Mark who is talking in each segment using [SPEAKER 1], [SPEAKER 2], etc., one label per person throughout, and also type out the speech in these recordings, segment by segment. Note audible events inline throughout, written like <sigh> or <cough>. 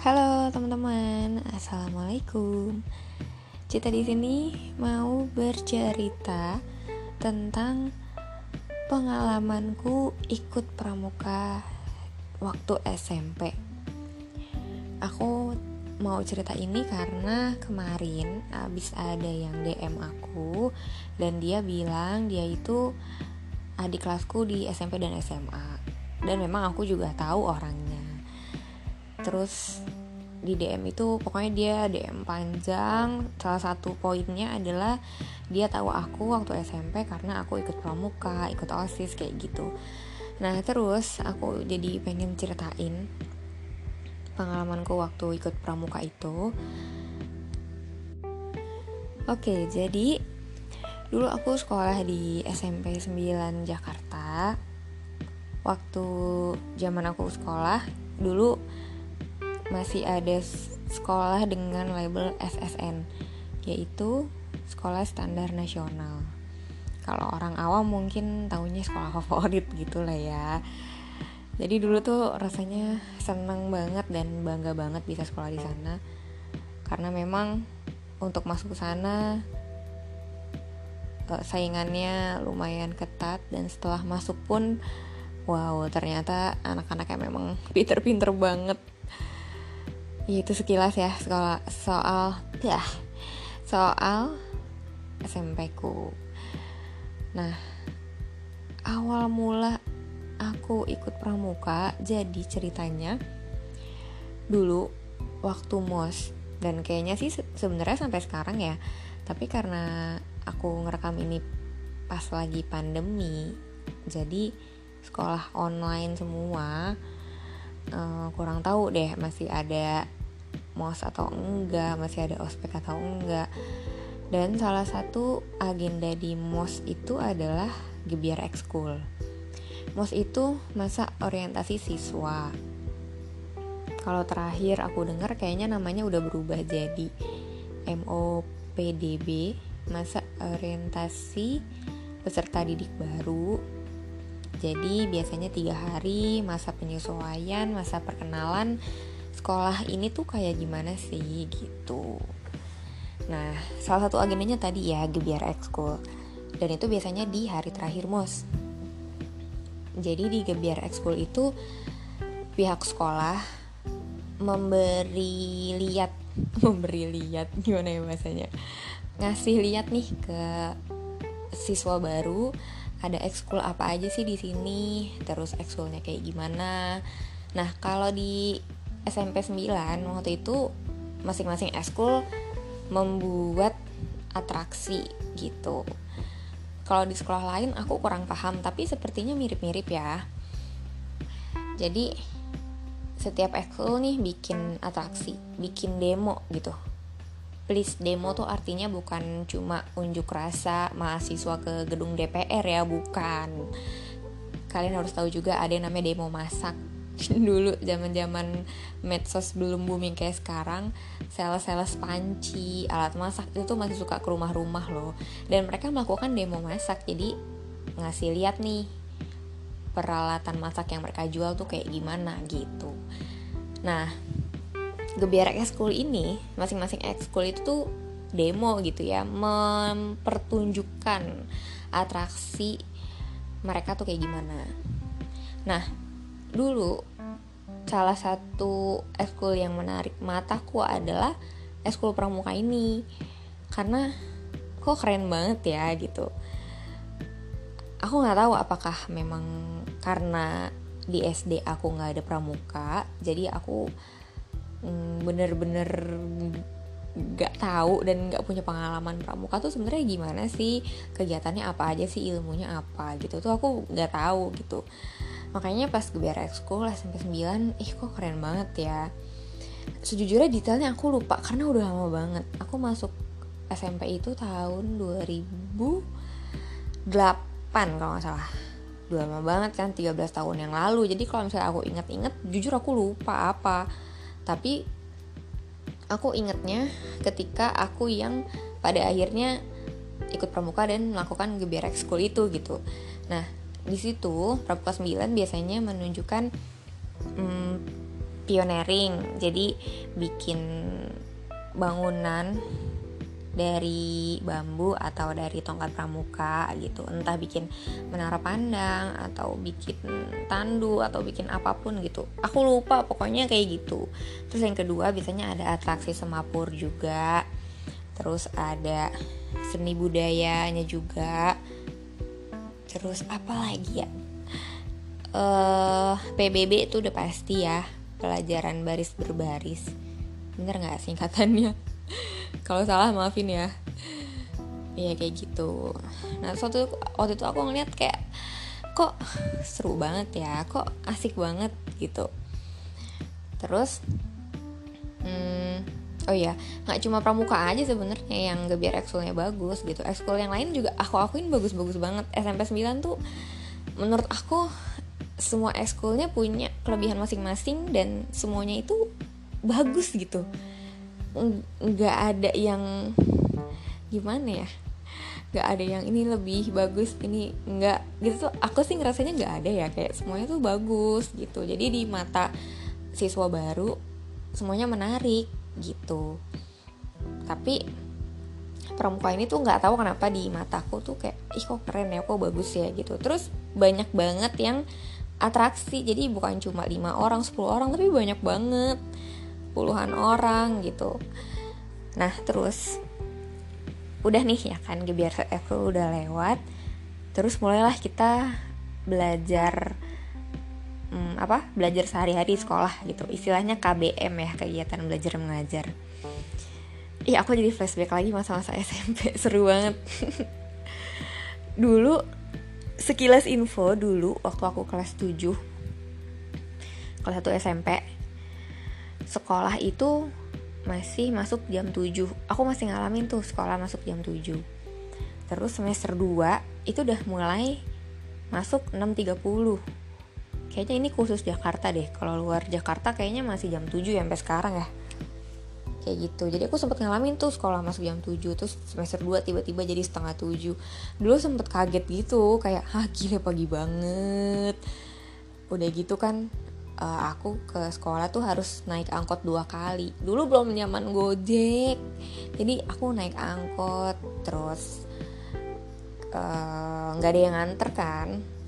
[SPEAKER 1] Halo teman-teman, assalamualaikum. Cita di sini mau bercerita tentang pengalamanku ikut pramuka waktu SMP. Aku mau cerita ini karena kemarin abis ada yang DM aku dan dia bilang dia itu adik kelasku di SMP dan SMA dan memang aku juga tahu orangnya terus di DM itu pokoknya dia DM panjang. Salah satu poinnya adalah dia tahu aku waktu SMP karena aku ikut pramuka ikut osis kayak gitu. Nah terus aku jadi pengen ceritain pengalamanku waktu ikut pramuka itu. Oke jadi dulu aku sekolah di SMP 9 Jakarta. Waktu zaman aku sekolah dulu masih ada sekolah dengan label SSN yaitu sekolah standar nasional. Kalau orang awam mungkin tahunya sekolah favorit <laughs> gitu lah ya. Jadi dulu tuh rasanya seneng banget dan bangga banget bisa sekolah di sana. Karena memang untuk masuk ke sana eh, saingannya lumayan ketat dan setelah masuk pun wow ternyata anak-anaknya memang <laughs> pinter-pinter banget itu sekilas ya soal soal ya soal SMP ku nah awal mula aku ikut pramuka jadi ceritanya dulu waktu mos dan kayaknya sih sebenarnya sampai sekarang ya. Tapi karena aku ngerekam ini pas lagi pandemi jadi sekolah online semua uh, kurang tahu deh masih ada mos atau enggak masih ada ospek atau enggak. Dan salah satu agenda di mos itu adalah gebiar ekskul. Mos itu masa orientasi siswa. Kalau terakhir aku dengar kayaknya namanya udah berubah jadi MOPDB masa orientasi peserta didik baru. Jadi biasanya tiga hari masa penyesuaian masa perkenalan sekolah ini tuh kayak gimana sih gitu. Nah salah satu agendanya tadi ya gebiar ekskul. Dan itu biasanya di hari terakhir mos. Jadi di gebiar ekskul itu pihak sekolah memberi lihat <laughs> memberi lihat gimana ya bahasanya? Ngasih lihat nih ke siswa baru ada ekskul apa aja sih di sini? Terus ekskulnya kayak gimana? Nah kalau di SMP 9 waktu itu masing-masing eskul membuat atraksi gitu. Kalau di sekolah lain aku kurang paham tapi sepertinya mirip-mirip ya. Jadi setiap ekskul nih bikin atraksi, bikin demo gitu. Please demo tuh artinya bukan cuma unjuk rasa mahasiswa ke gedung DPR ya, bukan. Kalian harus tahu juga ada yang namanya demo masak <laughs> dulu zaman zaman medsos belum booming kayak sekarang sales-sales panci alat masak itu tuh masih suka ke rumah-rumah loh. Dan mereka melakukan demo masak jadi ngasih lihat nih peralatan masak yang mereka jual tuh kayak gimana gitu. Nah gebiar ekskul ini masing-masing ekskul itu tuh demo gitu ya mempertunjukkan atraksi mereka tuh kayak gimana. Nah dulu salah satu eskul yang menarik mataku adalah eskul pramuka ini. Karena kok keren banget ya gitu. Aku nggak tahu apakah memang karena di SD aku nggak ada pramuka jadi aku mm, bener-bener nggak tahu dan nggak punya pengalaman pramuka tuh sebenarnya gimana sih? Kegiatannya apa aja sih? Ilmunya apa? Gitu tuh aku nggak tahu gitu makanya pas gue biar ekskul SMP 9 ih kok keren banget ya. Sejujurnya detailnya aku lupa karena udah lama banget. Aku masuk SMP itu tahun 2008 kalau nggak salah. Udah lama banget kan 13 tahun yang lalu. Jadi kalau misalnya aku inget-inget jujur aku lupa apa. Tapi aku ingetnya ketika aku yang pada akhirnya ikut pramuka dan melakukan gebiar ekskul itu gitu. Nah di situ Pramuka 9 biasanya menunjukkan hmm, pioneering. Jadi bikin bangunan dari bambu atau dari tongkat pramuka gitu. Entah bikin menara pandang atau bikin tandu atau bikin apa pun gitu. Aku lupa pokoknya kayak gitu. Terus yang kedua biasanya ada atraksi semapur juga. Terus ada seni budayanya juga terus apa lagi ya uh, eh, PBB itu udah pasti ya pelajaran baris berbaris. Bener nggak singkatannya? <laughs> Kalau salah maafin ya. Iya kayak gitu. Nah suatu waktu itu aku ngeliat kayak Kok seru banget ya? Kok asik banget? Gitu. Terus hmm, Oh iya, nggak cuma pramuka aja sebenarnya yang gebiar ekskulnya bagus gitu. Ekskul yang lain juga aku akuin bagus-bagus banget. SMP 9 tuh menurut aku semua ekskulnya punya kelebihan masing-masing dan semuanya itu bagus gitu. Nggak ada yang gimana ya? Nggak ada yang ini lebih bagus ini nggak gitu tuh. Aku sih ngerasanya nggak ada ya kayak semuanya tuh bagus gitu. Jadi di mata siswa baru semuanya menarik gitu. Tapi pramuka ini tuh nggak tahu kenapa di mataku tuh kayak ih kok keren ya kok bagus ya gitu. Terus banyak banget yang atraksi. Jadi bukan cuma lima orang 10 orang tapi banyak banget. Puluhan orang gitu. Nah terus udah nih ya kan gebiar ekskul udah lewat terus mulailah kita belajar apa belajar sehari-hari sekolah gitu. Istilahnya KBM ya kegiatan belajar mengajar. Iya aku jadi flashback lagi masa-masa <laughs> SMP seru banget. <laughs> Dulu sekilas info dulu waktu aku kelas 7 kelas 1 SMP sekolah itu masih masuk jam 7 aku masih ngalamin tuh sekolah masuk jam 7 terus semester 2 itu udah mulai masuk 6.30 kayaknya ini khusus Jakarta deh. Kalau luar Jakarta kayaknya masih jam 7 ya sampai sekarang ya. Kayak gitu. Jadi aku sempet ngalamin tuh sekolah masuk jam 7 terus semester 2 tiba-tiba jadi setengah 7 dulu sempet kaget gitu kayak hah gila pagi banget. Udah gitu kan uh, aku ke sekolah tuh harus naik angkot dua kali. Dulu belum nyaman gojek. Jadi aku naik angkot terus eh, nggak uh, ada yang nganter kan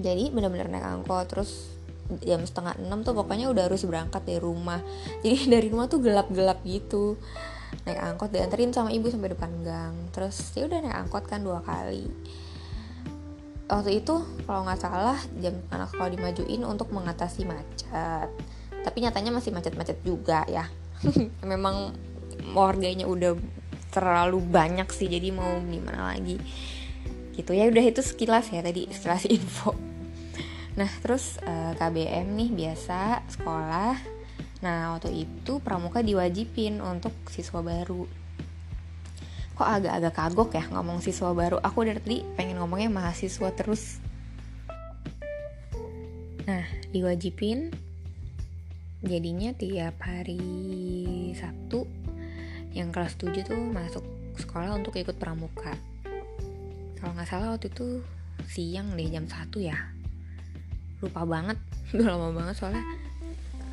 [SPEAKER 1] jadi bener-bener naik angkot terus jam setengah enam tuh pokoknya udah harus berangkat dari rumah. <laughs> Jadi dari rumah tuh gelap-gelap gitu. Naik angkot dianterin sama ibu sampai depan gang. Terus ya udah naik angkot kan dua kali. Waktu itu kalau nggak salah jam anak sekolah dimajuin untuk mengatasi macet. Tapi nyatanya masih macet-macet juga ya. <laughs> Memang warganya udah terlalu banyak sih jadi mau gimana lagi gitu. Ya udah itu sekilas ya tadi sekilas <laughs> info. Nah terus uh, eh, KBM nih biasa sekolah. Nah waktu itu pramuka diwajibin untuk siswa baru. Kok agak-agak kagok ya ngomong siswa baru? Aku dari tadi pengen ngomongnya mahasiswa terus. Nah diwajibin jadinya tiap hari Sabtu yang kelas 7 tuh masuk sekolah untuk ikut pramuka kalau nggak salah waktu itu siang deh jam 1 ya. Lupa banget <laughs> udah lama banget soalnya.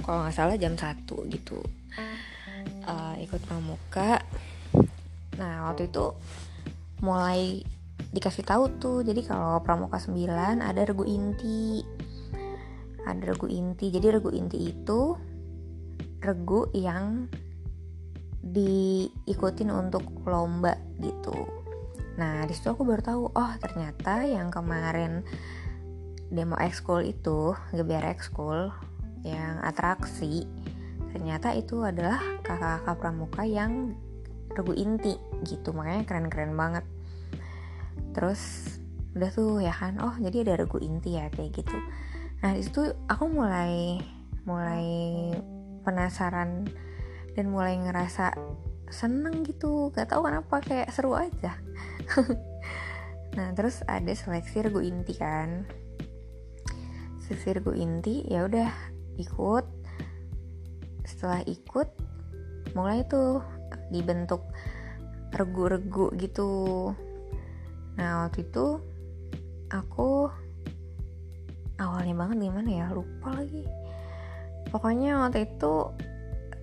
[SPEAKER 1] Kalau nggak salah jam 1 gitu. Uh, ikut pramuka. Nah waktu itu mulai dikasih tahu tuh jadi kalau pramuka 9 ada regu inti. Ada regu inti. Jadi regu inti itu regu yang diikutin untuk lomba gitu nah di situ aku baru tahu oh ternyata yang kemarin demo ekskul itu gebiar ekskul yang atraksi ternyata itu adalah kakak-kakak pramuka yang regu inti gitu. Makanya keren-keren banget. Terus udah tuh ya kan? Oh jadi ada regu inti ya kayak gitu. Nah di situ aku mulai mulai penasaran dan mulai ngerasa seneng gitu. Gak tau kenapa kayak seru aja <laughs> nah terus ada seleksi regu inti kan. Seleksi regu inti ya udah ikut. Setelah ikut mulai tuh dibentuk regu-regu gitu. Nah waktu itu aku awalnya banget gimana ya lupa lagi. Pokoknya waktu itu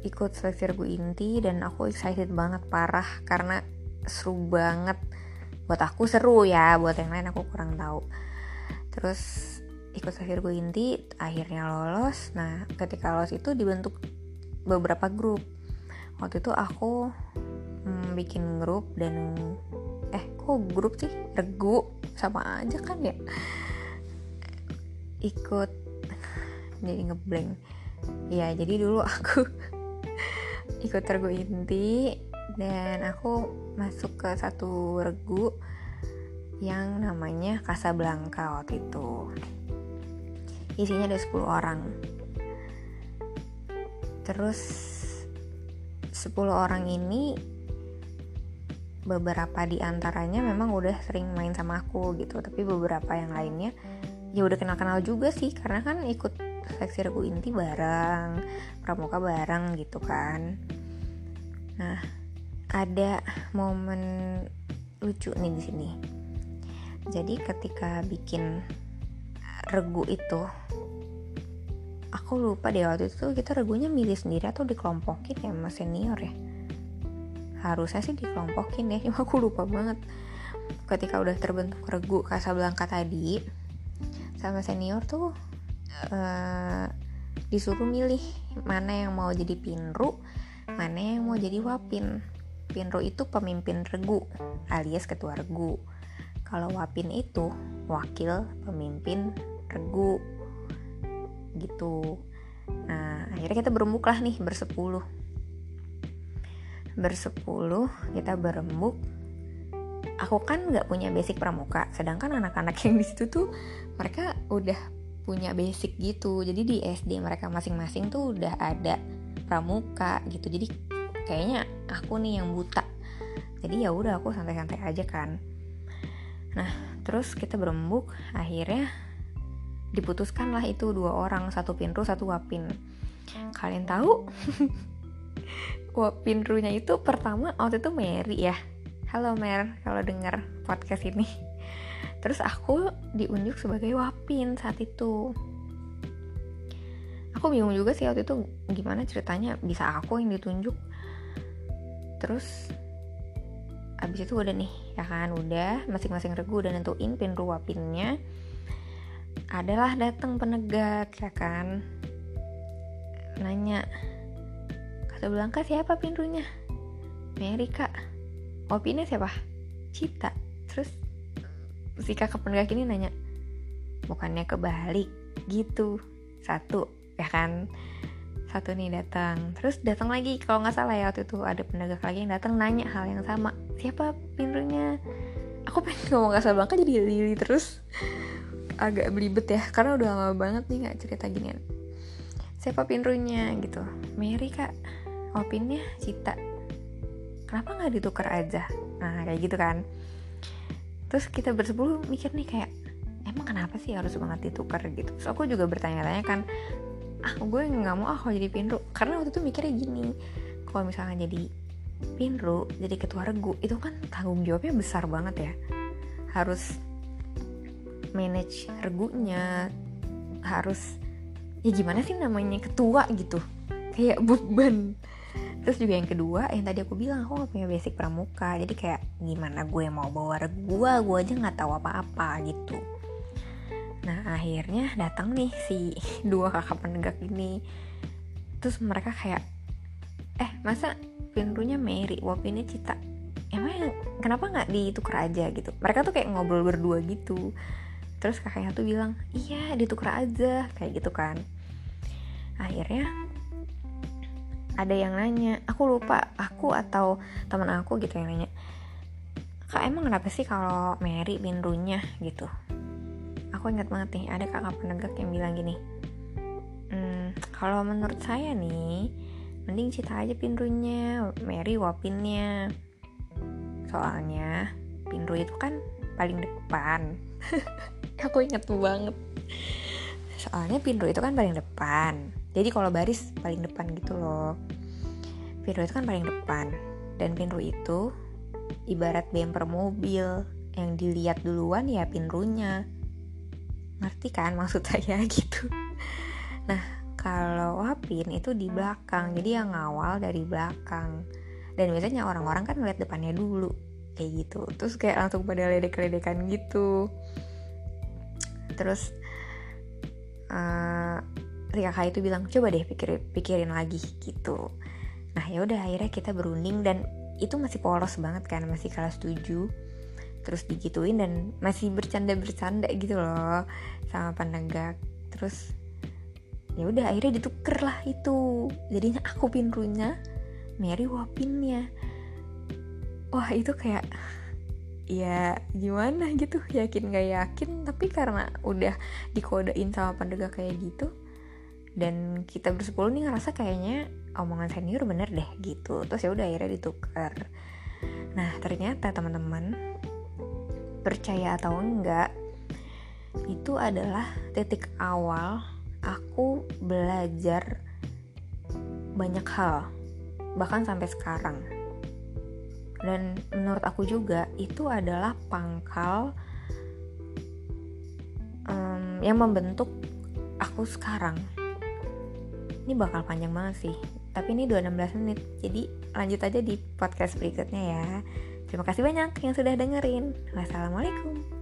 [SPEAKER 1] ikut seleksi regu inti dan aku excited banget parah karena seru banget buat aku seru ya buat yang lain aku kurang tahu. Terus ikut regu inti akhirnya lolos. Nah ketika lolos itu dibentuk beberapa grup. Waktu itu aku hmm, bikin grup dan eh kok grup sih? Regu sama aja kan ya? Ikut jadi ngeblank. Ya jadi dulu aku <laughs> ikut regu inti dan aku masuk ke satu regu yang namanya Casablanca waktu itu. Isinya ada 10 orang. Terus 10 orang ini beberapa di antaranya memang udah sering main sama aku gitu. Tapi beberapa yang lainnya ya udah kenal-kenal juga sih. Karena kan ikut seksi regu inti bareng pramuka bareng gitu kan. Nah ada momen lucu nih di sini. Jadi ketika bikin regu itu, aku lupa deh waktu itu kita regunya milih sendiri atau dikelompokin ya sama senior ya. Harusnya sih dikelompokin ya, <laughs> cuma aku lupa banget. Ketika udah terbentuk regu Casablanca tadi, sama senior tuh uh, disuruh milih mana yang mau jadi pinru, mana yang mau jadi wapin Pinro itu pemimpin regu alias ketua regu. Kalau Wapin itu wakil pemimpin regu. Gitu. Nah, akhirnya kita berembuk lah nih bersepuluh. Bersepuluh kita berembuk. Aku kan nggak punya basic pramuka, sedangkan anak-anak yang di situ tuh mereka udah punya basic gitu. Jadi di SD mereka masing-masing tuh udah ada pramuka gitu. Jadi kayaknya aku nih yang buta. Jadi ya udah aku santai-santai aja kan. Nah terus kita berembuk akhirnya diputuskan lah itu dua orang satu pinru satu wapin. Kalian tahu? <laughs> Wapinrunya itu pertama waktu itu Mary ya. Halo Mer kalau dengar podcast ini. Terus aku diunjuk sebagai wapin saat itu. Aku bingung juga sih waktu itu gimana ceritanya. Bisa aku yang ditunjuk terus abis itu udah nih ya kan? Udah masing-masing regu udah nentuin pin ruapinnya. Adalah datang penegak ya kan? Nanya kata Blanka siapa pinrunya Mary kak. Opini siapa? Cita. Terus si kakak penegak ini nanya bukannya kebalik? Gitu. Satu ya kan satu nih datang. Terus datang lagi kalau nggak salah ya waktu itu ada penegak lagi yang datang nanya hal yang sama. Siapa pinrunya aku pengen <laughs> ngomong kasar banget jadi lili terus. Agak belibet ya karena udah lama banget nih nggak cerita ginian. Siapa pinrunya gitu. Mary kak. Opinnya Cita. Kenapa nggak ditukar aja? Nah kayak gitu kan. Terus kita bersepuluh mikir nih kayak emang kenapa sih harus banget ditukar? Gitu. So aku juga bertanya-tanya kan ah gue nggak mau ah kalau jadi pinru karena waktu itu mikirnya gini kalau misalnya jadi pinru jadi ketua regu itu kan tanggung jawabnya besar banget ya. Harus manage regunya harus ya gimana sih namanya ketua gitu. Kayak beban. Terus juga yang kedua yang tadi aku bilang aku gak punya basic pramuka. Jadi kayak gimana gue mau bawa regu gue gue aja nggak tahu apa-apa gitu Nah akhirnya datang nih si dua kakak penegak ini. Terus mereka kayak Eh masa pinrunya Mary, wapinnya Cita? Emang kenapa nggak ditukar aja? Gitu. Mereka tuh kayak ngobrol berdua gitu. Terus kakaknya tuh bilang Iya ditukar aja. Kayak gitu kan. Akhirnya ada yang nanya aku lupa aku atau teman aku? Gitu yang nanya kak emang kenapa sih kalau Mary pinrunya gitu aku ingat banget nih ada kakak penegak yang bilang gini hmm, kalau menurut saya nih mending cita aja pinrunya Mary wapinnya. Soalnya pinru itu kan paling depan. <laughs> Aku inget banget. Soalnya pinru itu kan paling depan. Jadi kalau baris paling depan gitu loh. Pinru itu kan paling depan. Dan pinru itu ibarat bumper mobil. Yang dilihat duluan ya pinrunya ngerti kan maksud <laughs> saya gitu. Nah kalau Wapin itu di belakang jadi yang ngawal dari belakang. Dan biasanya orang-orang kan ngeliat depannya dulu kayak gitu. Terus kayak langsung pada ledek-ledekan gitu. Terus uh, Ria itu bilang coba deh pikir pikirin lagi gitu. Nah ya udah akhirnya kita berunding dan itu masih polos banget kan masih kelas 7 terus digituin dan masih bercanda-bercanda gitu loh sama penegak. Terus ya udah akhirnya dituker lah itu. Jadinya aku pinrunya Mary wapinnya. Wah itu kayak ya gimana gitu yakin gak yakin. Tapi karena udah dikodein sama penegak kayak gitu dan kita bersepuluh nih ngerasa kayaknya omongan senior bener deh gitu. Terus ya udah akhirnya ditukar. Nah ternyata teman-teman percaya atau enggak itu adalah titik awal aku belajar banyak hal bahkan sampai sekarang. Dan menurut aku juga itu adalah pangkal um, yang membentuk aku sekarang. Ini bakal panjang banget sih tapi ini 216 menit jadi lanjut aja di podcast berikutnya ya terima kasih banyak yang sudah dengerin. Wassalamualaikum